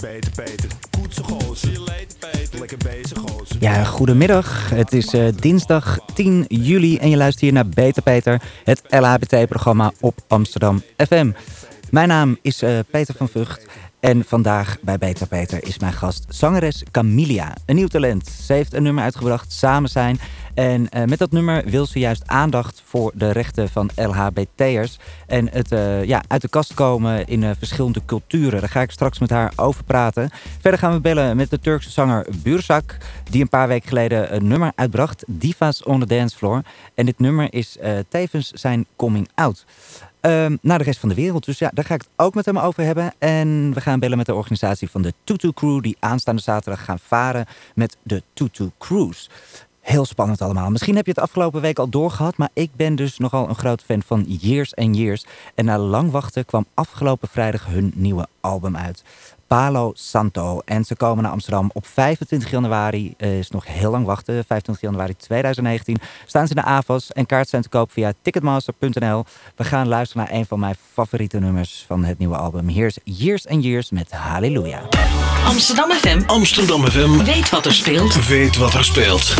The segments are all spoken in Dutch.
Beter Peter, koetse je later Peter. Lekker bezig gozer. Ja, goedemiddag. Het is eh, dinsdag 10 juli en je luistert hier naar Beter Peter, het LHBT-programma op Amsterdam FM. Mijn naam is eh, Peter van Vught en vandaag bij Beter Peter is mijn gast zangeres Camilia. Een nieuw talent. Ze heeft een nummer uitgebracht, Samen Zijn. En eh, met dat nummer wil ze juist aandacht voor de rechten van LHBT'ers. En het eh, ja, uit de kast komen in eh, verschillende culturen. Daar ga ik straks met haar over praten. Verder gaan we bellen met de Turkse zanger Burzak. Die een paar weken geleden een nummer uitbracht. Divas on the Dance Floor. En dit nummer is tevens zijn coming out. Ehm, naar de rest van de wereld. Dus ja, daar ga ik het ook met hem over hebben. En we gaan bellen met de organisatie van de Tutu Crew... die aanstaande zaterdag gaan varen met de Tutu Cruise. Heel spannend allemaal. Misschien heb je het afgelopen week al doorgehad... maar ik ben dus nogal een groot fan van Years and Years. En na lang wachten kwam afgelopen vrijdag hun nieuwe album uit. Palo Santo. En ze komen naar Amsterdam op 25 januari. Eh, is nog heel lang wachten. 25 januari 2019. Staan ze in de AVAS. En kaarten zijn te koop via ticketmaster.nl. We gaan luisteren naar een van mijn favoriete nummers van het nieuwe album. Hier is Years and Years met Hallelujah. Amsterdam FM Amsterdam FM weet wat er speelt. weet wat er speelt.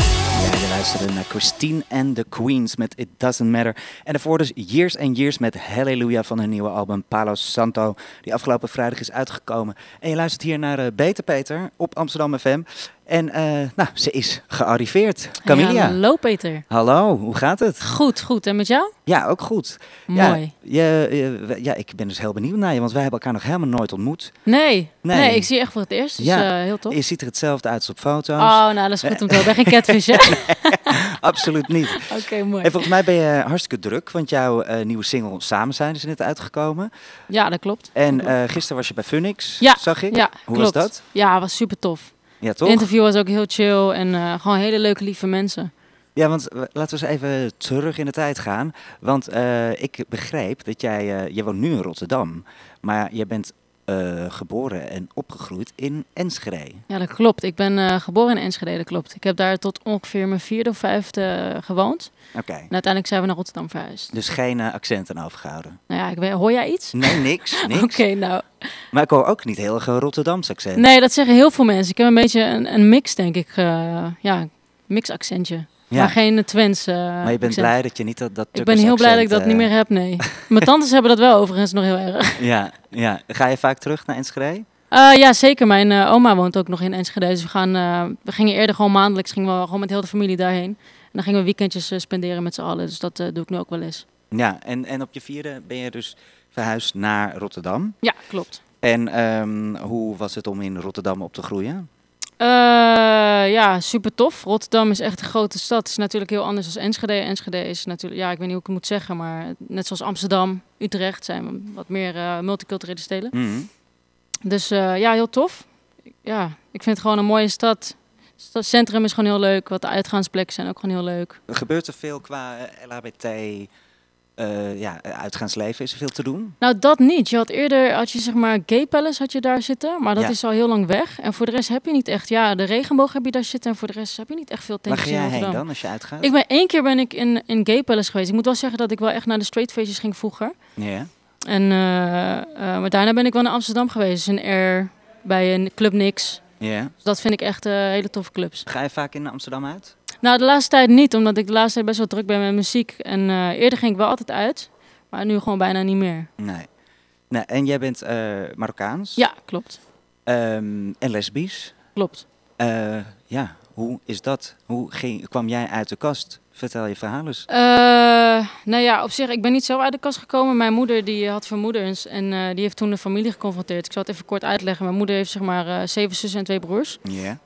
Christine and the Queens met It Doesn't Matter. En daarvoor dus Years and Years met Hallelujah van hun nieuwe album Palo Santo. Die afgelopen vrijdag is uitgekomen. En je luistert hier naar uh, Beter Peter op Amsterdam FM. En eh, nou, ze is gearriveerd. Camilia. Ja, hallo Peter. Hallo, hoe gaat het? Goed, goed. En met jou? Ja, ook goed. Ja, Mooi. je, je- ja, ik ben dus heel benieuwd naar je, want wij hebben elkaar nog helemaal nooit ontmoet. Nee, Nee. nee. ik zie je echt voor het eerst. Dus Ja. eh, heel tof. Je ziet er hetzelfde uit als op foto's. Oh, nou, dat is goed om te horen. Geen catfish, hè? Absoluut niet. Oké, mooi. En volgens mij ben je hartstikke druk, want jouw eh, nieuwe single Samen zijn is net uitgekomen. Ja, dat klopt. En gisteren was je bij Phoenix, Ja, zag ik. Ja, Hoe klopt. was dat? Ja, was super tof. Ja, Het interview was ook heel chill en eh, gewoon hele leuke, lieve mensen. Ja, want eh, laten we eens even terug in de tijd gaan. Want eh, ik begreep dat jij, je woont nu in Rotterdam, maar je bent eh, geboren en opgegroeid in Enschede. Ja, dat klopt. Ik ben eh, geboren in Enschede, dat klopt. Ik heb daar tot ongeveer mijn vierde of vijfde eh, gewoond. Oké. En uiteindelijk zijn we naar Rotterdam verhuisd. Dus geen accenten overgehouden. Nou ja, ik weet, hoor jij iets? Nee, niks. niks. Oké, nou. Maar ik hoor ook niet heel erg een Rotterdamse accent. Nee, dat zeggen heel veel mensen. Ik heb een beetje een, een mix, denk ik. ja, mix accentje. Ja. Maar geen Twents eh, maar je bent accent. blij dat je niet dat, dat Ik ben heel blij dat ik dat niet eh, meer heb, nee. Mijn tantes hebben dat wel overigens nog heel erg. Ja, ja. Ga je vaak terug naar Enschede? Eh, ja, zeker. Mijn eh, oma woont ook nog in Enschede. Dus we, gaan, eh, we gingen eerder gewoon maandelijks gingen we gewoon met heel de familie daarheen. En dan gingen we weekendjes eh, spenderen met z'n allen. Dus dat eh, doe ik nu ook wel eens. Ja, en, en op je vierde ben je dus verhuisd naar Rotterdam. Ja, klopt. En ehm, hoe was het om in Rotterdam op te groeien? Eh, ja, super tof. Rotterdam is echt een grote stad. Het is natuurlijk heel anders dan Enschede. Enschede is natuurlijk, ja, ik weet niet hoe ik het moet zeggen, maar net zoals Amsterdam, Utrecht zijn wat meer eh, multiculturele steden. Mhm. Dus eh, ja, heel tof. Ja, ik vind het gewoon een mooie stad. Het centrum is gewoon heel leuk. Wat de uitgaansplekken zijn ook gewoon heel leuk. Gebeurt er veel qua LHBT eh, ja, uitgaansleven? Is er veel te doen? Nou, dat niet. Je had eerder, had je zeg maar Gay Palace had je daar zitten, maar dat Ja. is al heel lang weg. En voor de rest heb je niet echt, ja, de regenboog heb je daar zitten en voor de rest heb je niet echt veel Waar tentjes ga jij heen dan als je uitgaat? Ik ben één keer ben ik in, in Gay Palace geweest. Ik moet wel zeggen dat ik wel echt naar de straight feestjes ging vroeger. Ja. En, eh, eh, maar daarna ben ik wel naar Amsterdam geweest. Dus in Air, bij een Club Nix. ja. Dus dat vind ik echt hele toffe clubs. Ga je vaak in Amsterdam uit? Nou, de laatste tijd niet, omdat ik de laatste tijd best wel druk ben met muziek. En eh, eerder ging ik wel altijd uit, maar nu gewoon bijna niet meer. Nee. Nou, en jij bent eh, Marokkaans Ja, klopt. Ehm, en lesbisch. Klopt. Eh, ja, hoe is dat? Hoe ging, kwam jij uit de kast? Vertel je verhaal eens. Nou ja, op zich, ik ben niet zo uit de kast gekomen. Mijn moeder die had vermoedens en die heeft toen de familie geconfronteerd. Ik zal het even kort uitleggen. Mijn moeder heeft zeg maar zeven zussen en twee broers. Ja.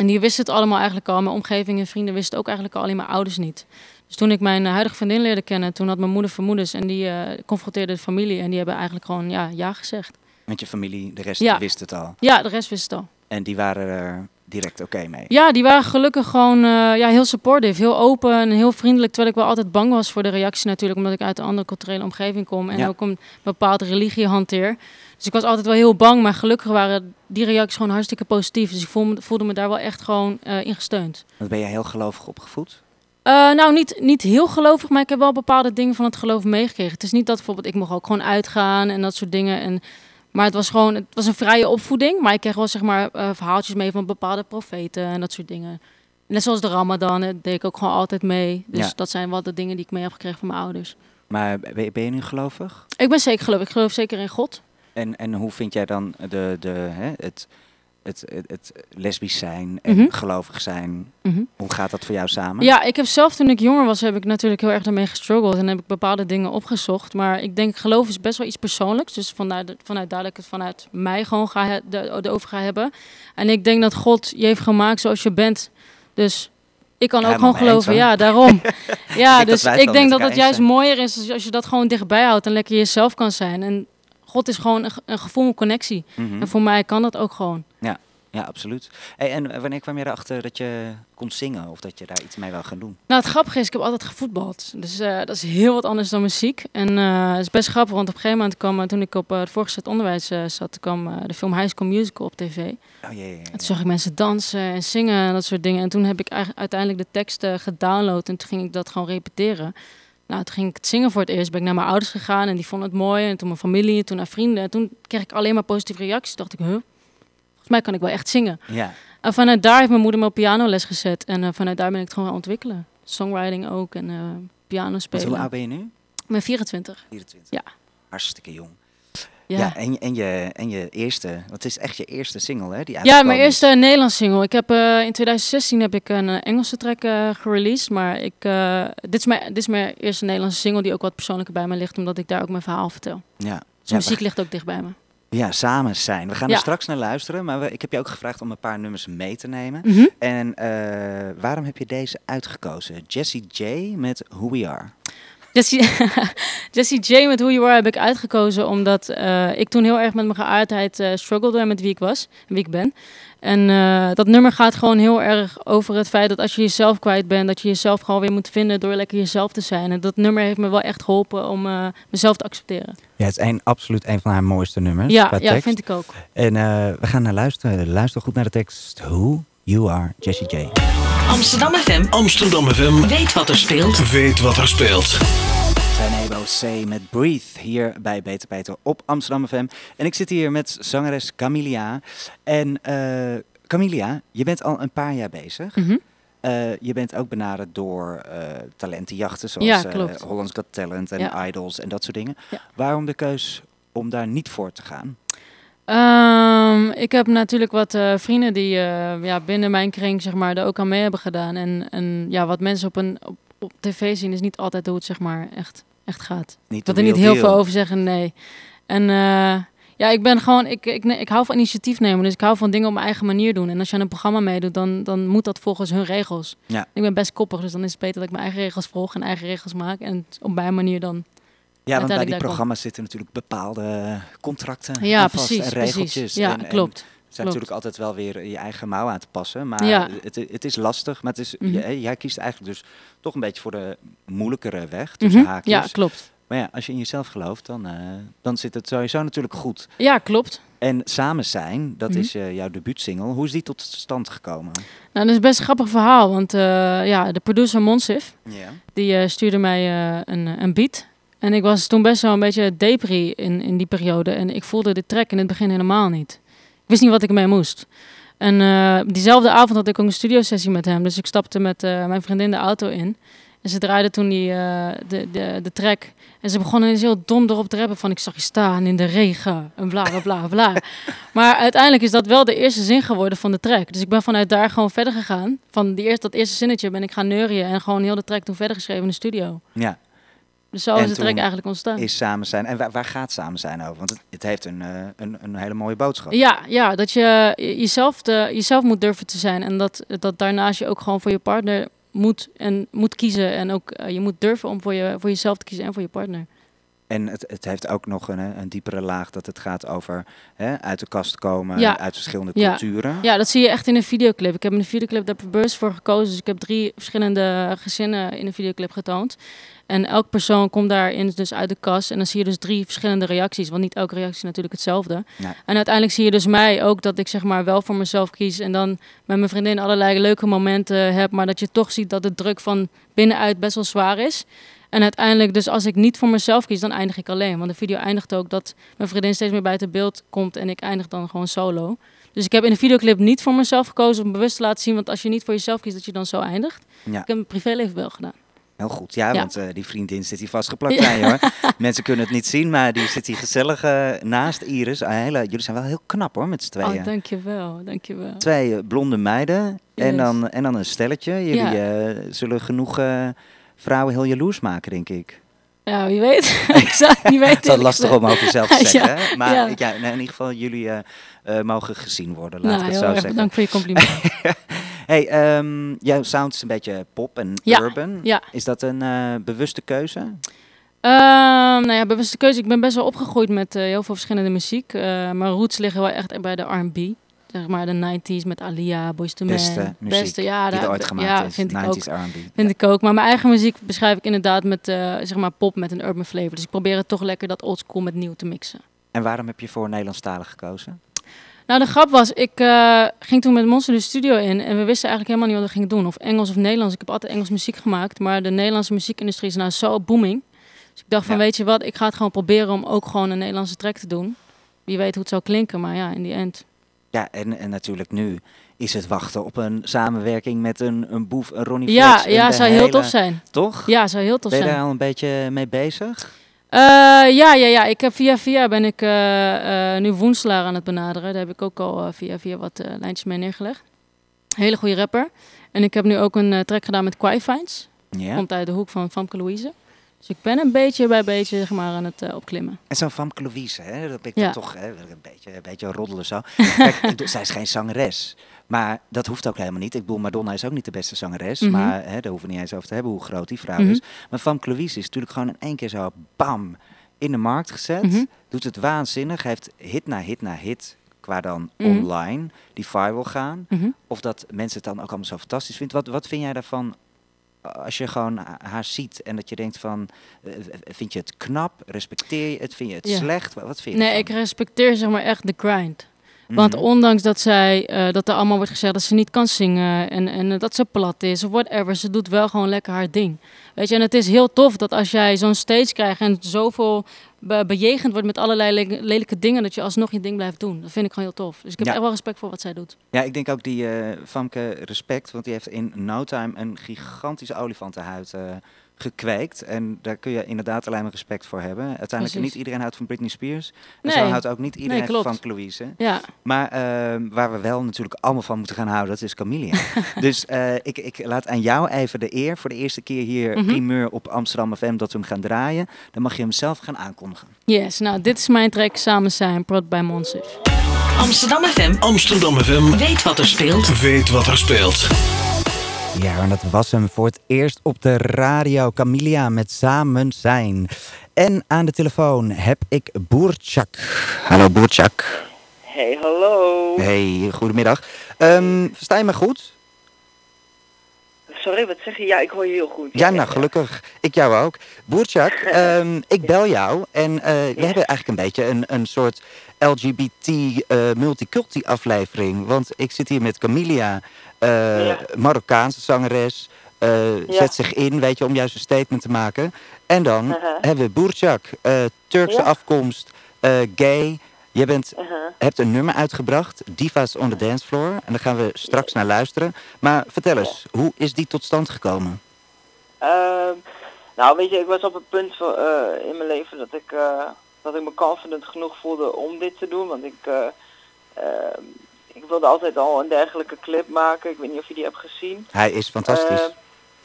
En die wisten het allemaal eigenlijk al. Mijn omgeving en vrienden wisten het ook eigenlijk al, alleen mijn ouders niet. Dus toen ik mijn eh, huidige vriendin leerde kennen, toen had mijn moeder vermoedens en die eh, confronteerde de familie. En die hebben eigenlijk gewoon ja, ja gezegd. Met je familie, de rest Ja. wist het al. Ja, de rest wist het al. En die waren er direct oké mee. Ja, die waren gelukkig gewoon eh, ja, heel supportive, heel open en heel vriendelijk. Terwijl ik wel altijd bang was voor de reactie natuurlijk, omdat ik uit een andere culturele omgeving kom en Ja. ook een bepaalde religie hanteer. Dus ik was altijd wel heel bang, maar gelukkig waren die reacties gewoon hartstikke positief. Dus ik voelde me, voelde me daar wel echt gewoon eh in gesteund. Want ben jij heel gelovig opgevoed? Eh, nou, niet, niet heel gelovig, maar ik heb wel bepaalde dingen van het geloof meegekregen. Het is niet dat bijvoorbeeld ik mocht ook gewoon uitgaan en dat soort dingen. En Maar het was gewoon, het was een vrije opvoeding. Maar ik kreeg wel zeg maar eh, verhaaltjes mee van bepaalde profeten en dat soort dingen. Net zoals de Ramadan, dat deed ik ook gewoon altijd mee. Dus Ja. dat zijn wel de dingen die ik mee heb gekregen van mijn ouders. Maar ben je, ben je nu gelovig? Ik ben zeker geloof. Ik geloof zeker in God. En, en hoe vind jij dan de, de, hè, het, het, het, het lesbisch zijn en Mhm. gelovig zijn? Mhm. Hoe gaat dat voor jou samen? Ja, ik heb zelf toen ik jonger was, heb ik natuurlijk heel erg daarmee gestruggeld en heb ik bepaalde dingen opgezocht. Maar ik denk geloof is best wel iets persoonlijks. Dus vanuit, vanuit ik het vanuit mij gewoon ga, de, de over ga hebben. En ik denk dat God je heeft gemaakt zoals je bent. Dus ik kan ook gewoon geloven. Ja, daarom. ja, dus ik denk dat het juist zijn. mooier is als- je dat gewoon dichtbij houdt en lekker jezelf kan zijn. En God is gewoon een, ge- een gevoel, een connectie. Mhm. En voor mij kan dat ook gewoon. Ja, absoluut. Hey, en wanneer kwam je erachter dat je kon zingen of dat je daar iets mee wil gaan doen? Nou, het grappige is, ik heb altijd gevoetbald. Dus eh, dat is heel wat anders dan muziek. En eh, het is best grappig, want op een gegeven moment kwam, toen ik op eh, het voorgezet onderwijs zat, kwam de film High School Musical op tv. En Oh jee, jee, toen zag ik mensen dansen en zingen en dat soort dingen. En toen heb ik uiteindelijk de teksten gedownload en toen ging ik dat gewoon repeteren. Nou, toen ging ik het zingen voor het eerst. Ben ik naar mijn ouders gegaan en die vonden het mooi. En toen mijn familie, en toen naar vrienden. En toen kreeg ik alleen maar positieve reacties. Toen dacht ik, huh, mij kan ik wel echt zingen. Ja, En vanuit daar heeft mijn moeder me op pianoles gezet. En eh, vanuit daar ben ik het gewoon gaan ontwikkelen. Songwriting ook en eh piano spelen. hoe oud ben je nu? Ben 24. 24. Ja. Hartstikke jong. Ja, Ja, ja. en, je- en, je, en je eerste, want het is echt je eerste single hè? Die mijn uitgekomen is. eerste Nederlands single. Ik heb, eh, in 2016 heb ik een Engelse track eh, gereleased. Maar ik, dit, is mijn, dit is mijn eerste Nederlandse single die ook wat persoonlijker bij me ligt. Omdat ik daar ook mijn verhaal vertel. Ja. Dus Ja, muziek ligt ook dicht bij me. Ja, samen zijn. We gaan Ja. er straks naar luisteren, maar we, ik heb je ook gevraagd om een paar nummers mee te nemen. Mhm. En eh, waarom heb je deze uitgekozen? Jessie J met Who We Are. Jessie, Jessie J met Who You Are heb ik uitgekozen omdat eh, ik toen heel erg met mijn geaardheid eh struggelde en met wie ik was en wie ik ben. En eh, dat nummer gaat gewoon heel erg over het feit dat als je jezelf kwijt bent, dat je jezelf gewoon weer moet vinden door lekker jezelf te zijn. En dat nummer heeft me wel echt geholpen om eh, mezelf te accepteren. Ja, het is een, absoluut een van haar mooiste nummers Ja, ja, vind ik ook. En eh, we gaan naar luisteren. Luister goed naar de tekst. Who You Are, Jessie J. Amsterdam FM. Amsterdam FM. Weet wat er speelt. Weet wat er speelt. Ebo C met Breathe hier bij Beter Peter op Amsterdam FM. En ik zit hier met zangeres Camilia. En eh Camilia, je bent al een paar jaar bezig. Mhm. Eh, je bent ook benaderd door eh, talentenjachten zoals Ja. Hollands Got Talent en Ja. Idols en dat soort dingen. Ja. Waarom de keus om daar niet voor te gaan? Ehm, ik heb natuurlijk wat vrienden die ja, binnen mijn kring zeg maar, er ook aan mee hebben gedaan. En, en ja, wat mensen op, een, op, op tv zien is niet altijd hoe het zeg maar, echt, echt gaat. Niet de er niet heel deal. veel over zeggen, nee. En eh, ja, ik ben gewoon, ik, ik, ik hou van initiatief nemen. Dus ik hou van dingen op mijn eigen manier doen. En als je aan een programma meedoet, dan, dan moet dat volgens hun regels. Ja. Ik ben best koppig, dus dan is het beter dat ik mijn eigen regels volg en eigen regels maak. En op mijn manier dan. Ja, want bij die programma's zitten natuurlijk bepaalde contracten Ja, vast precies. en regeltjes. precies. Ja, en, en klopt. Zijn Klopt. natuurlijk altijd wel weer je eigen mouw aan te passen. Maar Ja. het, het is lastig. Maar het is, Mhm. jij, jij kiest eigenlijk dus toch een beetje voor de moeilijkere weg. Tussen Mhm. haakjes. Ja, klopt. Maar ja, als je in jezelf gelooft, dan, eh, dan zit het sowieso natuurlijk goed. Ja, klopt. En Samen zijn, dat Mhm. is eh, jouw debuutsingle. Hoe is die tot stand gekomen? Nou, dat is best een grappig verhaal. Want eh, ja, de producer Monsif, die stuurde mij een, een beat. En ik was toen best wel een beetje depri in, in die periode. En ik voelde de track in het begin helemaal niet. Ik wist niet wat ik ermee moest. En eh, diezelfde avond had ik ook een studiosessie met hem. Dus ik stapte met eh, mijn vriendin de auto in. En ze draaide toen die, eh, de, de, de track. En ze begonnen eens heel dom erop te rappen van... ik zag je staan in de regen en bla bla bla bla. maar uiteindelijk is dat wel de eerste zin geworden van de track. Dus ik ben vanuit daar gewoon verder gegaan. Van die eerste, dat eerste zinnetje ben ik gaan neurien... en gewoon heel de track toen verder geschreven in de studio. ja, Dus zo En is de track toen eigenlijk ontstaan. is Samen zijn. En waar, waar gaat Samen zijn over? Want het, het heeft een, eh, een, een hele mooie boodschap. Ja, ja, dat je jezelf, de, jezelf moet durven te zijn. En dat, dat daarnaast je ook gewoon voor je partner moet, en moet kiezen. En ook eh, je moet durven om voor, je, voor jezelf te kiezen en voor je partner. En het, het heeft ook nog een, hè, een diepere laag dat het gaat over hè, uit de kast komen, Ja. uit verschillende Ja. culturen. Ja, dat zie je echt in een videoclip. Ik heb in de videoclip daar bewust voor gekozen. Dus ik heb drie verschillende gezinnen in de videoclip getoond. En elk persoon komt daarin dus uit de kast. En dan zie je dus drie verschillende reacties. Want niet elke reactie is natuurlijk hetzelfde. En uiteindelijk zie je dus mij ook dat ik zeg maar wel voor mezelf kies. En dan met mijn vriendin allerlei leuke momenten heb. Maar dat je toch ziet dat de druk van binnenuit best wel zwaar is. En uiteindelijk, dus als ik niet voor mezelf kies, dan eindig ik alleen. Want de video eindigt ook dat mijn vriendin steeds meer buiten beeld komt en ik eindig dan gewoon solo. Dus ik heb in de videoclip niet voor mezelf gekozen om bewust te laten zien. Want als je niet voor jezelf kiest, dat je dan zo eindigt. Ja. Ik heb mijn privéleven wel gedaan. Heel goed, ja, Ja. want eh, die vriendin zit hier vastgeplakt bij hoor. Mensen kunnen het niet zien, maar die zit hier gezellig eh, naast Iris. Hele, jullie zijn wel heel knap hoor, met z'n tweeën. Oh, dankjewel, dankjewel. Twee eh, blonde meiden en, dan, en dan een stelletje. Jullie Ja. zullen genoeg vrouwen heel jaloers maken, denk ik. Ja, wie weet. ik zou het niet weten. Het is lastig om over jezelf te zeggen, maar ja. ja. nee, in ieder geval jullie mogen gezien worden, laat Nou, ik het zo zeggen. bedankt voor je compliment. Hey, ehm, jouw sound is een beetje pop en Ja, urban. ja. Is dat een eh, bewuste keuze? Ehm, nou ja, bewuste keuze. Ik ben best wel opgegroeid met eh, heel veel verschillende muziek. Eh, mijn roots liggen wel echt bij de R&B. Zeg maar de 90s met Alia, Boyz II Men. Beste muziek Beste, ja, die er ooit gemaakt ja, is. vind ik 90s ook. R&B. Vind ik ook. Maar mijn eigen muziek beschrijf ik inderdaad met zeg maar pop met een urban flavor. Dus ik probeer het toch lekker dat oldschool met nieuw te mixen. En waarom heb je voor Nederlandstalig gekozen? Nou, de grap was, ik eh, ging toen met Monster de studio in en we wisten eigenlijk helemaal niet wat we gingen doen. Of Engels of Nederlands. Ik heb altijd Engels muziek gemaakt, maar de Nederlandse muziekindustrie is nou zo booming. Dus ik dacht van, Ja. weet je wat, ik ga het gewoon proberen om ook gewoon een Nederlandse track te doen. Wie weet hoe het zou klinken, maar ja, in die end. Ja, en, en natuurlijk nu is het wachten op een samenwerking met een, een boef, een Ronnie Ja, Flex. ja, zou heel tof zijn. Toch? Ja, zou heel tof ben je zijn. daar al een beetje mee bezig? Eh, ja, ja, ja. Ik heb via via ben ik eh, eh, nu Woenselaar aan het benaderen. Daar heb ik ook al via via wat lijntjes mee neergelegd. Hele goede rapper. En ik heb nu ook een track gedaan met Quaifines. Ja. Komt uit de hoek van Famke Louise. Dus ik ben een beetje bij beetje zeg maar, aan het eh, opklimmen. En zo'n Famke Louise, hè, dat ben ik Ja. dan toch hè, een, beetje, een beetje roddelen zo. Kijk, bedoel, zij is geen zangeres. Maar dat hoeft ook helemaal niet. Ik bedoel, Madonna is ook niet de beste zangeres. Mhm. Maar hè, daar hoeven we niet eens over te hebben hoe groot die vrouw Mhm. is. Maar Famke Louise is natuurlijk gewoon in één keer zo bam in de markt gezet. Mhm. Doet het waanzinnig. Heeft hit na hit na hit qua dan online die viral gaan. Of dat mensen het dan ook allemaal zo fantastisch vinden. Wat, wat vind jij daarvan als je gewoon ha- haar ziet en dat je denkt van... eh, vind je het knap? Respecteer je het? Vind je het Ja. slecht? Wat, vind je Nee, ik respecteer zeg maar echt de grind. Want Mhm. ondanks dat zij, eh, dat er allemaal wordt gezegd dat ze niet kan zingen en, en dat ze plat is of whatever, ze doet wel gewoon lekker haar ding. Weet je, en het is heel tof dat als jij zo'n stage krijgt en zoveel be- bejegend wordt met allerlei le- lelijke dingen, dat je alsnog je ding blijft doen. Dat vind ik gewoon heel tof. Dus ik heb Ja. echt wel respect voor wat zij doet. Ja, ik denk ook die eh Famke respect, want die heeft in no time een gigantische olifantenhuid gekweekt. En daar kun je inderdaad alleen maar respect voor hebben. Uiteindelijk Precies. niet iedereen houdt van Britney Spears. En Nee. zo houdt ook niet iedereen Nee, van Louise. Ja, Maar ehm, waar we wel natuurlijk allemaal van moeten gaan houden, dat is Camelia. dus eh, ik, ik laat aan jou even de eer voor de eerste keer hier Mhm. primeur op Amsterdam FM dat we hem gaan draaien. Dan mag je hem zelf gaan aankondigen. yes. Nou, dit is mijn track Samen zijn, prod bij Monsif. Amsterdam FM Amsterdam FM. weet wat er speelt. Weet wat er speelt. Ja, en dat was hem voor het eerst op de radio. Camilia met Samen Zijn. En aan de telefoon heb ik Boertjak. Hallo Boertjak. Hey, hallo. Hey, goedemiddag. Ehm, versta je me goed? Sorry, wat zeg je? Ja, ik hoor je heel goed. Ja, nou gelukkig. Ik jou ook. Boertjak, ehm, ik bel jou en eh we hebben eigenlijk een beetje een, een soort LGBT eh multiculti aflevering. Want ik zit hier met Camilia, Ja. Marokkaanse zangeres. eh, Ja. Zet zich in, weet je, om juist een statement te maken. En dan Uh-huh. hebben we Boertjak, eh, Turkse Ja. afkomst, eh, gay. Je bent, Uh-huh. hebt een nummer uitgebracht, Divas on the Dance Floor. En daar gaan we straks naar luisteren. Maar vertel eens, hoe is die tot stand gekomen? Ehm, nou, weet je, ik was op het punt van, eh, in mijn leven dat ik, eh, dat ik me confident genoeg voelde om dit te doen. Want ik, eh, ehm, ik wilde altijd al een dergelijke clip maken. Ik weet niet of je die hebt gezien. Hij is fantastisch.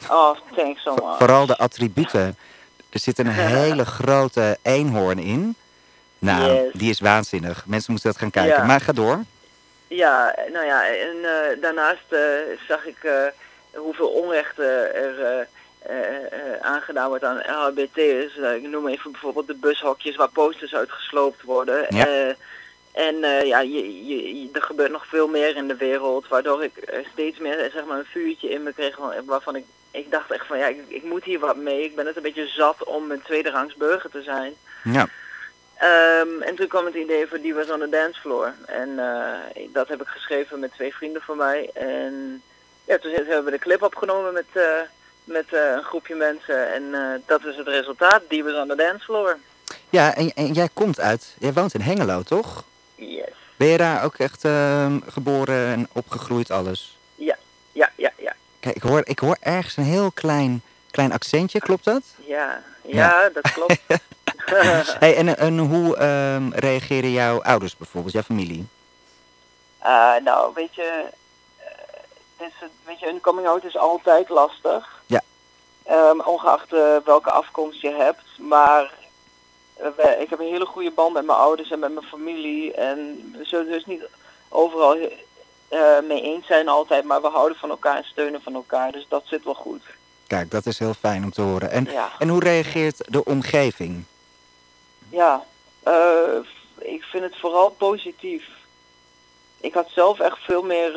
Eh, oh, thanks so much. Vooral de attributen. Er zit een hele grote eenhoorn in. Nou, Yes. die is waanzinnig. Mensen moeten dat gaan kijken. Ja. Maar ga door. Ja, nou ja, en eh, daarnaast eh, zag ik hoeveel onrecht eh, er aangedaan wordt aan LHBT'ers. Eh, ik noem even bijvoorbeeld de bushokjes waar posters uitgesloopt worden. Ja. En eh, ja, je, je, er gebeurt nog veel meer in de wereld, waardoor ik eh, steeds meer eh, zeg maar, een vuurtje in me kreeg van- waarvan ik, ik dacht echt van ja, ik, ik moet hier wat mee. Ik ben het een beetje zat om een tweederangs burger te zijn. Ja. Ehm, en toen kwam het idee voor Die Was on the Dance Floor. En dat heb ik geschreven met twee vrienden van mij. En ja, toen hebben we de clip opgenomen met, met een groepje mensen. En dat is het resultaat. Divas on the dance floor. Ja, en, en jij komt uit, jij woont in Hengelo, toch? Ben je daar ook echt ehm, geboren en opgegroeid, alles? Ja, ja, ja, ja. Kijk, ik hoor, ik hoor ergens een heel klein, klein accentje, klopt dat? Ja, ja, dat klopt. Hey, en, en hoe ehm, reageren jouw ouders bijvoorbeeld, jouw familie? Eh, nou, weet je, eh, is, weet je, een coming out is altijd lastig. Ja. Ehm, ongeacht eh, welke afkomst je hebt. Maar eh, ik heb een hele goede band met mijn ouders en met mijn familie. En we zullen dus niet overal eh, mee eens zijn altijd. Maar we houden van elkaar en steunen van elkaar. Dus dat zit wel goed. Kijk, dat is heel fijn om te horen. En, Ja. en hoe reageert de omgeving? Ja, eh, ik vind het vooral positief. Ik had zelf echt veel meer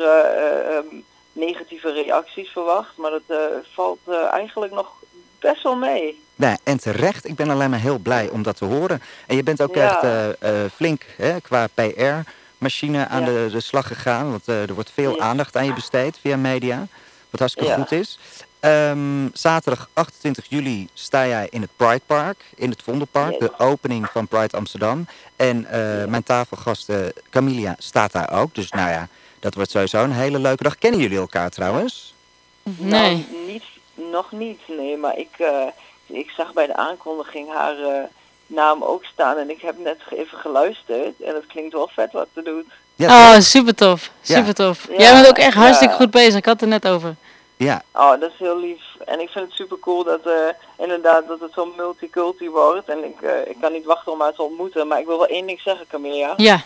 negatieve reacties verwacht, maar dat valt eigenlijk nog best wel mee. Nou, en terecht, ik ben alleen maar heel blij om dat te horen. En je bent ook Ja. echt eh, eh, flink hè, qua PR-machine aan Ja. de, de slag gegaan. Want eh, er wordt veel Ja. aandacht aan je besteed via media. Wat hartstikke Ja. goed is. Ehm, zaterdag 28 juli sta jij in het Pride Park, in het Vondelpark. Yes. De opening van Pride Amsterdam. En eh, mijn tafelgast eh, Camilia staat daar ook. Dus nou ja, dat wordt sowieso een hele leuke dag. Kennen jullie elkaar trouwens? Nee. Nou, niet, nog niet, nee, maar ik, eh, ik zag bij de aankondiging haar eh, naam ook staan en ik heb net even geluisterd en het klinkt wel vet wat ze doet. Ja, Oh, super tof. Super tof. Ja, Jij bent ook echt ja. hartstikke goed bezig. Ik had het er net over. ja. Oh, dat is heel lief. En ik vind het super cool dat, eh, inderdaad, dat het zo'n multiculti wordt. En ik, eh, ik kan niet wachten om haar te ontmoeten. Maar ik wil wel één ding zeggen, Camilla. Ja.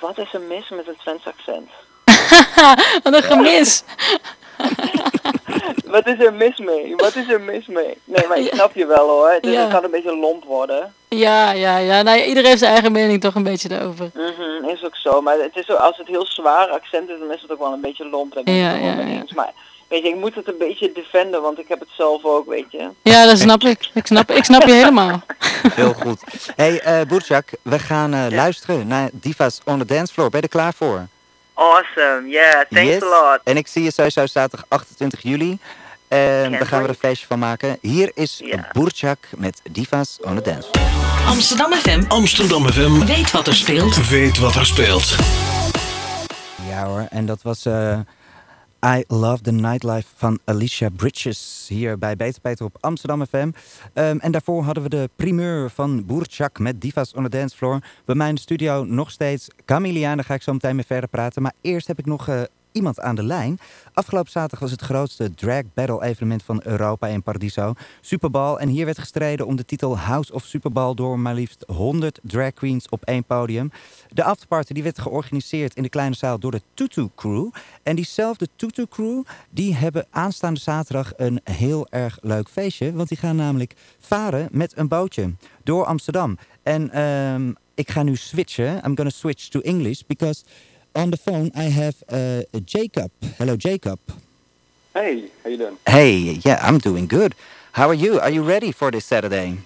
Wat is er mis met het Twents accent? Wat een gemis. Wat is er mis mee? Wat is er mis mee? Nee, maar ik snap je wel hoor. Ja. het kan een beetje lomp worden. Ja, ja, ja. Nou, iedereen heeft zijn eigen mening toch een beetje daarover. Mhm, is ook zo. Maar het is zo, als het heel zwaar accent is, dan is het ook wel een beetje lomp. Daar ben ik Ja, ja, ja. eens. Maar weet je, ik moet het een beetje defenden, want ik heb het zelf ook, weet je. Ja, dat snap ik. Ik snap, ik snap je helemaal. Heel goed. hey, eh Boertjak, we gaan eh, luisteren naar Divas on the Dance Floor. Ben je er klaar voor? Awesome, yeah, thanks Yes. a lot. En ik zie je sowieso zaterdag 28 juli. En daar gaan we er een feestje van maken. Hier is Ja. Boertjak met Divas on the Dance. Amsterdam FM. Amsterdam FM. Weet wat er speelt. Weet wat er speelt. Ja hoor, en dat was eh, I Love the Nightlife van Alicia Bridges hier bij Beter Peter op Amsterdam FM. Ehm, en daarvoor hadden we de primeur van Boertjak met Divas on the Dance Floor. Bij mij in de studio nog steeds Camilia, en daar ga ik zo meteen mee verder praten. Maar eerst heb ik nog eh, iemand aan de lijn. Afgelopen zaterdag was het grootste drag battle evenement van Europa in Paradiso. Superball. En hier werd gestreden om de titel House of Superball door maar liefst 100 drag queens op één podium. De afterparty die werd georganiseerd in de kleine zaal door de Tutu Crew. En diezelfde Tutu Crew die hebben aanstaande zaterdag een heel erg leuk feestje. Want die gaan namelijk varen met een bootje door Amsterdam. En ehm, ik ga nu switchen. I'm gonna switch to English because on the phone I have uh, Jacob. Hello Jacob. Hey, how you doing? Hey, yeah, I'm doing good. How are you? Are you ready for this Saturday?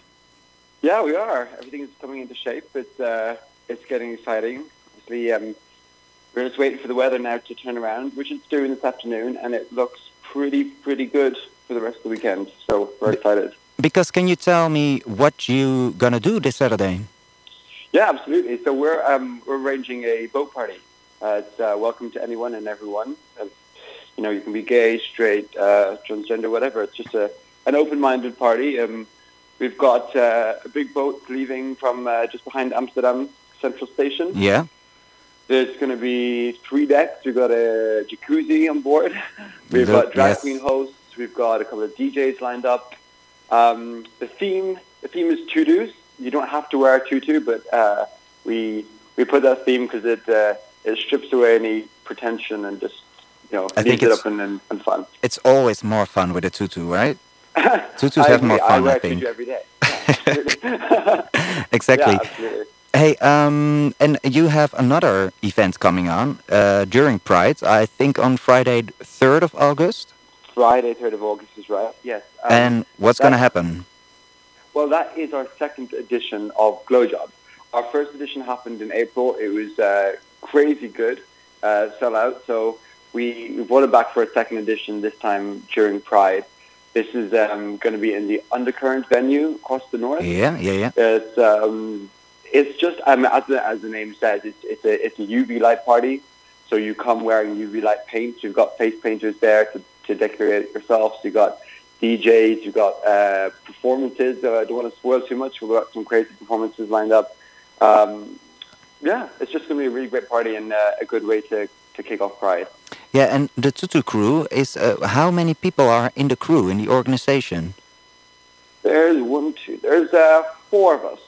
Yeah, we are. Everything is coming into shape. It's uh, it's getting exciting. Obviously, um, we're just waiting for the weather now to turn around, which it's doing this afternoon, and it looks pretty pretty good for the rest of the weekend. So we're excited. Because can you tell me what you gonna do this Saturday? Yeah, absolutely. So we're um, we're arranging a boat party. Uh, it's uh, welcome to anyone and everyone. Uh, you know, you can be gay, straight, uh, transgender, whatever. It's just a an open-minded party. Um, we've got uh, a big boat leaving from uh, just behind Amsterdam Central Station. Yeah. There's going to be three decks. We've got a jacuzzi on board. We've Look, got drag yes. queen hosts. We've got a couple of DJs lined up. Um, the theme the theme is tutus. You don't have to wear a tutu, but uh, we we put that theme because it uh, it strips away any pretension and just you know I think it up and, and, and fun. It's always more fun with a tutu, right? Tutus I have more fun, I I wear a think. tutu every day. Yeah. Exactly. Yeah. Hey, um, and you have another event coming on uh, during Pride. I think on Friday, third of August. Friday, third of August is right. Yes. Um, and what's gonna happen? Well, that is our second edition of Glow Job. Our first edition happened in April. It was uh, crazy good, uh, sell out. So we, we brought it back for a second edition this time during Pride. This is um, going to be in the Undercurrent venue across the north. Yeah, yeah, yeah. It's um, it's just um, as the as the name says, it's it's a it's a UV light party. So you come wearing UV light paint. You've got face painters there to, to decorate it yourself. So you got DJs. You've got uh, performances. Uh, I don't want to spoil too much. We've got some crazy performances lined up. Um, yeah, it's just going to be a really great party and uh, a good way to to kick off Pride. Yeah, and the Tutu crew is uh, how many people are in the crew in the organization? There's one, two. There's uh, four of us.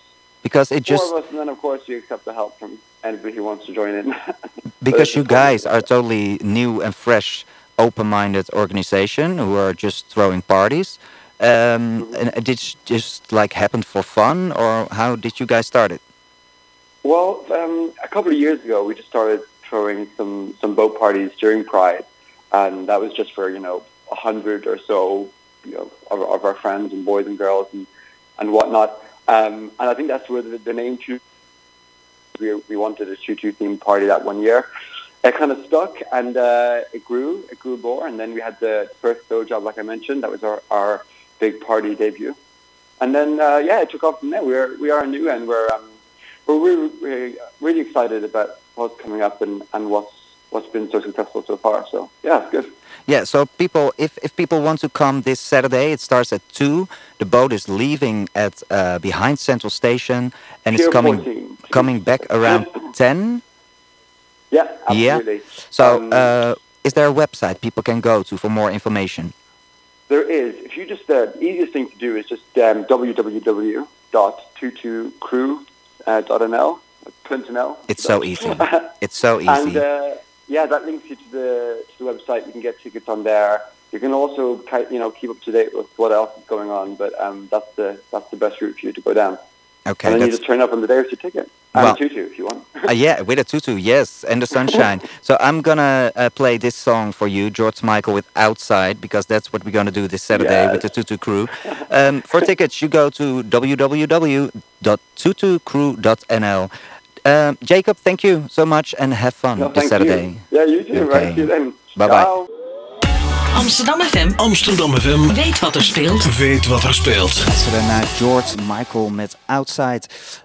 Because it Four just of us, and then of course you accept the help from anybody who wants to join in. because you guys are totally new and fresh, open-minded organization who are just throwing parties. Um, and did it just like happen for fun, or how did you guys start it? Well, um, a couple of years ago, we just started throwing some, some boat parties during Pride, and that was just for you know a hundred or so, you know, of, of our friends and boys and girls and and whatnot. Um, and I think that's where the, the name Choo. We, we wanted a Choo Choo themed party that one year. It kind of stuck, and uh, it grew, it grew more, and then we had the first dough job, like I mentioned. That was our, our big party debut, and then uh, yeah, it took off from there. We are we are new, and we're um, we're really, excited about what's coming up and, and what's what's been so successful so far. So yeah, it's good. Yeah, so people, if, if people want to come this Saturday, it starts at two. The boat is leaving at uh, behind Central Station, and it's coming 14. coming back around ten. Yeah, Yeah. So, Um, uh, is there a website people can go to for more information? There is. If you just uh, the easiest thing to do is just um, www.22crew.nl. Clintonl. It's so easy. It's so easy. And uh, yeah, that links you to the to the website. You can get tickets on there. You can also you know keep up to date with what else is going on. But um, that's the that's the best route for you to go down. okay, and then you just turn up on the day with your ticket and Well- a tutu if you want. Uh, yeah, with a tutu, yes, and the sunshine. so I'm gonna uh, play this song for you, George Michael, with "Outside," because that's what we're gonna do this Saturday with the Yes. Tutu Crew. Um, for tickets, you go to www.tutucrew.nl. Um, Jacob, thank you so much, and have fun No, this Saturday. you. Yeah, you too. Okay. Right. See you then. Bye-bye. Ciao. Amsterdam FM Amsterdam FM. weet wat er speelt. Weet wat er speelt. Luisteren naar George Michael met Outside.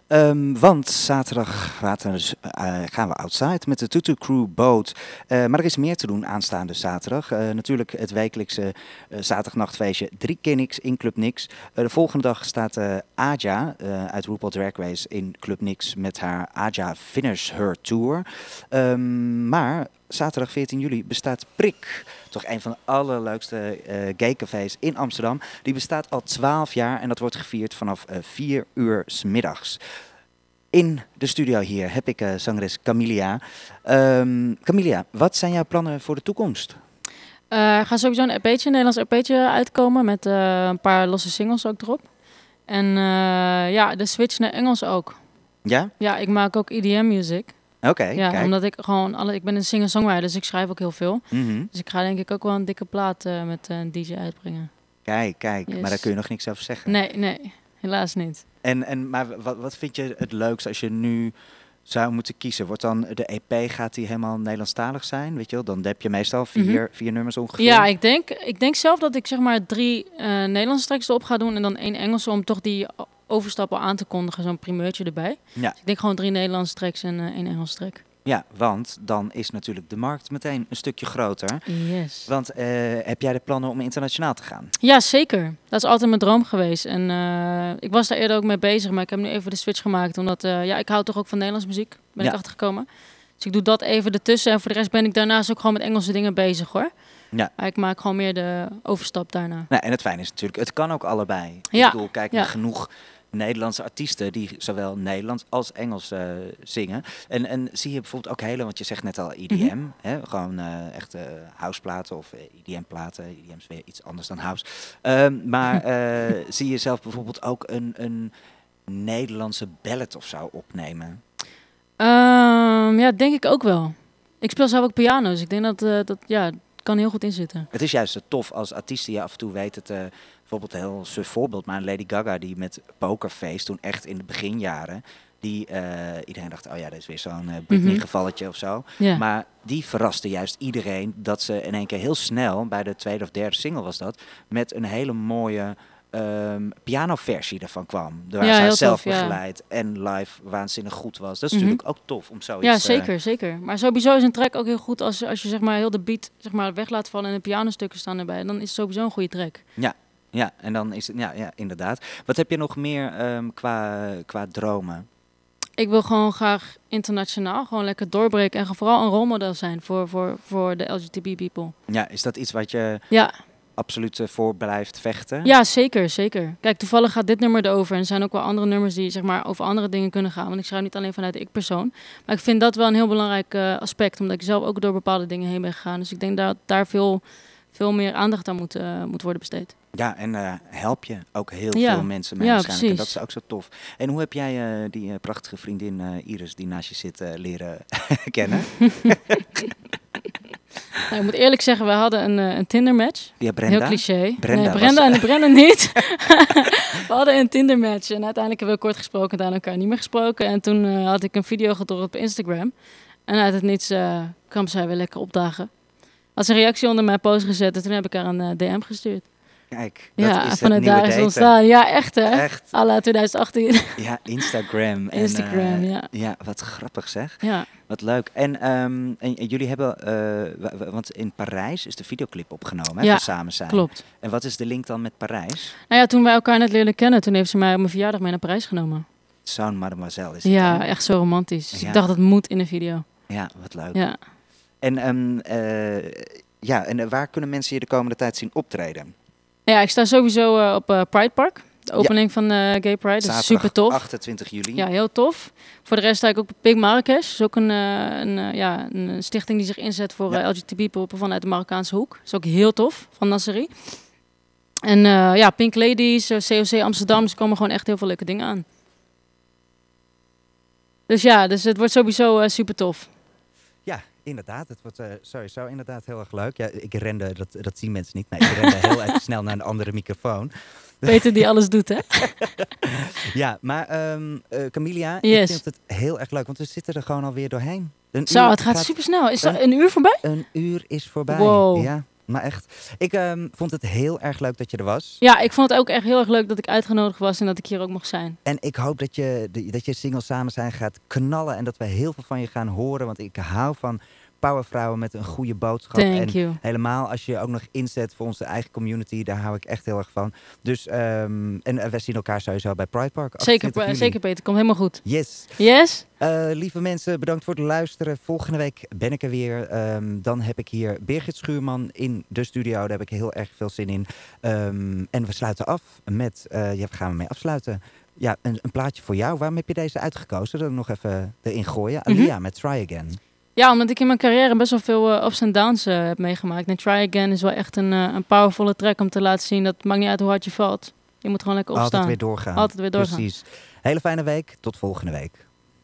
Ehm, want zaterdag gaan we, dus, eh, gaan we outside met de Tutu Crew boot. Eh, maar er is meer te doen aanstaande zaterdag. Eh, natuurlijk het wekelijkse eh, zaterdagnachtfeestje Drie Kinnix in Club Nix. De volgende dag staat eh Aja eh, uit RuPaul Drag Race in Club Nix met haar Aja Finish Her Tour. Ehm, maar zaterdag 14 juli bestaat Prik. Toch een van de allerleukste eh gaycafés in Amsterdam. Die bestaat al 12 jaar en dat wordt gevierd vanaf eh 4 uur s middags. In de studio hier heb ik eh zangeres Camilia. Ehm Camilia, wat zijn jouw plannen voor de toekomst? Eh, er gaat sowieso een EP'tje, een Nederlands EP'tje uitkomen met eh, een paar losse singles ook erop. En eh, ja, de switch naar Engels ook. Ja? Ja, ik maak ook EDM Oké, ja, kijk. omdat ik gewoon alle, ik ben een singer-songwriter, dus ik schrijf ook heel veel. Mhm. Dus ik ga denk ik ook wel een dikke plaat eh, met eh, een DJ uitbrengen. Kijk, kijk. Yes. Maar daar kun je nog niks over zeggen. Nee, nee, helaas niet. En, en, maar wat, wat vind je het leukst als je nu zou moeten kiezen? Wordt dan de EP, gaat die helemaal Nederlandstalig zijn? Weet je wel, dan heb je meestal vier, vier nummers ongeveer. Ja, ik denk, ik denk zelf dat ik zeg maar drie eh, Nederlandse tracks erop ga doen en dan één Engelse om toch die o- overstap al aan te kondigen, zo'n primeurtje erbij. Ja. Dus ik denk gewoon drie Nederlandse tracks en eh, één Engelse track. Ja, want dan is natuurlijk de markt meteen een stukje groter. Yes. Want eh, heb jij de plannen om internationaal te gaan? Ja, zeker. Dat is altijd mijn droom geweest. En eh, ik was daar eerder ook mee bezig, maar ik heb nu even de switch gemaakt. Omdat ja, ik hou toch ook van Nederlands muziek, ben Ja. ik achtergekomen. Dus ik doe dat even ertussen. En voor de rest ben ik daarnaast ook gewoon met Engelse dingen bezig hoor. Ja. Maar ik maak gewoon meer de overstap daarna. Nou, en het fijne is natuurlijk, het kan ook allebei. Ja, Ik bedoel, kijk, ja. genoeg Nederlandse artiesten die zowel Nederlands als Engels eh, zingen. En, en zie je bijvoorbeeld ook hele, want je zegt net al EDM, Mhm. hè, gewoon eh echt eh houseplaten of EDM-platen. EDM is weer iets anders dan house. Ehm, maar eh, zie je zelf bijvoorbeeld ook een, een Nederlandse ballad of zo opnemen? Ehm, ja, denk ik ook wel. Ik speel zelf ook piano, dus ik denk dat eh, dat ja, kan heel goed inzitten. Het is juist tof als artiesten je af en toe weet het. eh, bijvoorbeeld een heel suf voorbeeld, maar Lady Gaga die met Pokerface toen echt in de beginjaren, Die eh, iedereen dacht, oh ja, dat is weer zo'n eh, Britney-gevalletje of zo. Ja. Maar die verraste juist iedereen dat ze in één keer heel snel, bij de tweede of derde single was dat, met een hele mooie ehm pianoversie ervan kwam. Waar Ja, zij zelf tof, ja. begeleid en live waanzinnig goed was. Dat is Mhm. natuurlijk ook tof om zoiets... Ja, eh, zeker, zeker. Maar sowieso is een track ook heel goed als, als je zeg maar heel de beat zeg maar, weg laat vallen en de pianostukken staan erbij. Dan is het sowieso een goede track. Ja, en dan is het, ja, ja, inderdaad. Wat heb je nog meer ehm, qua, qua dromen? Ik wil gewoon graag internationaal gewoon lekker doorbreken en vooral een rolmodel zijn voor, voor, voor de LGTB people. Ja, is dat iets wat je Ja, absoluut voor blijft vechten? ja, zeker, zeker. Kijk, toevallig gaat dit nummer erover en er zijn ook wel andere nummers die zeg maar over andere dingen kunnen gaan. Want ik schrijf niet alleen vanuit de ik-persoon. Maar ik vind dat wel een heel belangrijk eh, aspect, omdat ik zelf ook door bepaalde dingen heen ben gegaan. Dus ik denk dat daar veel, veel meer aandacht aan moet, eh, moet worden besteed. Ja, en eh, help je ook heel Ja, veel mensen mee ja, waarschijnlijk. En dat is ook zo tof. En hoe heb jij die prachtige vriendin Iris die naast je zit leren kennen? Nou, ik moet eerlijk zeggen, we hadden een, eh, een Tinder-match. Ja, Brenda. Heel cliché. Brenda nee, Brenda en Brenda niet. we hadden een Tinder-match en uiteindelijk hebben we kort gesproken en aan elkaar niet meer gesproken. En toen eh, had ik een video gedropt op Instagram. En uit het niets eh, kwam zij weer lekker opdagen. Had ze een reactie onder mijn post gezet en toen heb ik haar een DM gestuurd. Kijk, dat ja, is het vanuit daar is ontstaan. Ja, echt hè. Echt. À la 2018. Ja, Instagram. en, Instagram, eh, ja. Ja, wat grappig zeg. ja. Wat leuk. En, ehm, en, jullie hebben, eh, wa- wa- want in Parijs is de videoclip opgenomen hè, Ja, Samen Zijn. klopt. En wat is de link dan met Parijs? Nou ja, toen wij elkaar net leerden kennen, toen heeft ze mij op mijn verjaardag mee naar Parijs genomen. Zo'n mademoiselle is het Ja, dan? echt zo romantisch. Dus Ja. ik dacht, dat moet in een video. Ja, wat leuk. Ja. En, ehm, eh, ja, en waar kunnen mensen je de komende tijd zien optreden? Ja, ik sta sowieso eh, op eh, Pride Park. De opening van eh, Gay Pride. Dat is Zaterdag super tof. 28 juli. Ja, heel tof. Voor de rest sta ik ook op Big Marrakesh. Dat is ook een, een, ja, een stichting die zich inzet voor Ja. LGBT-people vanuit de Marokkaanse hoek. Dat is ook heel tof, van Nasserie. En ja, Pink Ladies, COC Amsterdam. Dus er komen gewoon echt heel veel leuke dingen aan. Dus ja, dus het wordt sowieso super tof. Inderdaad. Het wordt eh, sowieso inderdaad heel erg leuk. Ja, ik rende, dat, dat zien mensen niet, maar ik rende heel even snel naar een andere microfoon. Peter die alles doet, hè? Ja, maar ehm eh, Camilia, ik vind het heel erg leuk, want we zitten er gewoon alweer doorheen. Een Zo, uur het gaat super snel. Is dat een uur voorbij? Een uur is voorbij. Wow. Ja, maar echt. Ik ehm, vond het heel erg leuk dat je er was. Ja, ik vond het ook echt heel erg leuk dat ik uitgenodigd was en dat ik hier ook mocht zijn. En ik hoop dat je, dat je single samen zijn gaat knallen en dat we heel veel van je gaan horen. Want ik hou van powervrouwen met een goede boodschap. Thank en you. helemaal als je je ook nog inzet voor onze eigen community, daar hou ik echt heel erg van. Dus, ehm, en eh, we zien elkaar sowieso bij Pride Park. Zeker, 28 juli. zeker Peter, komt helemaal goed. Yes. Yes? Eh, lieve mensen, bedankt voor het luisteren. Volgende week ben ik er weer. Ehm, dan heb ik hier Birgit Schuurman in de studio. Daar heb ik heel erg veel zin in. Ehm, en we sluiten af met, eh ja, gaan we mee afsluiten? Ja, een, een plaatje voor jou. Waarom heb je deze uitgekozen? Dat nog even erin gooien. Mhm. Alia met Try Again. Ja, omdat ik in mijn carrière best wel veel eh, ups en downs eh, heb meegemaakt. En Try Again is wel echt een, eh, een powervolle track om te laten zien dat maakt niet uit hoe hard je valt. Je moet gewoon lekker opstaan. Altijd weer doorgaan. Altijd weer doorgaan. Precies. Hele fijne week. Tot volgende week.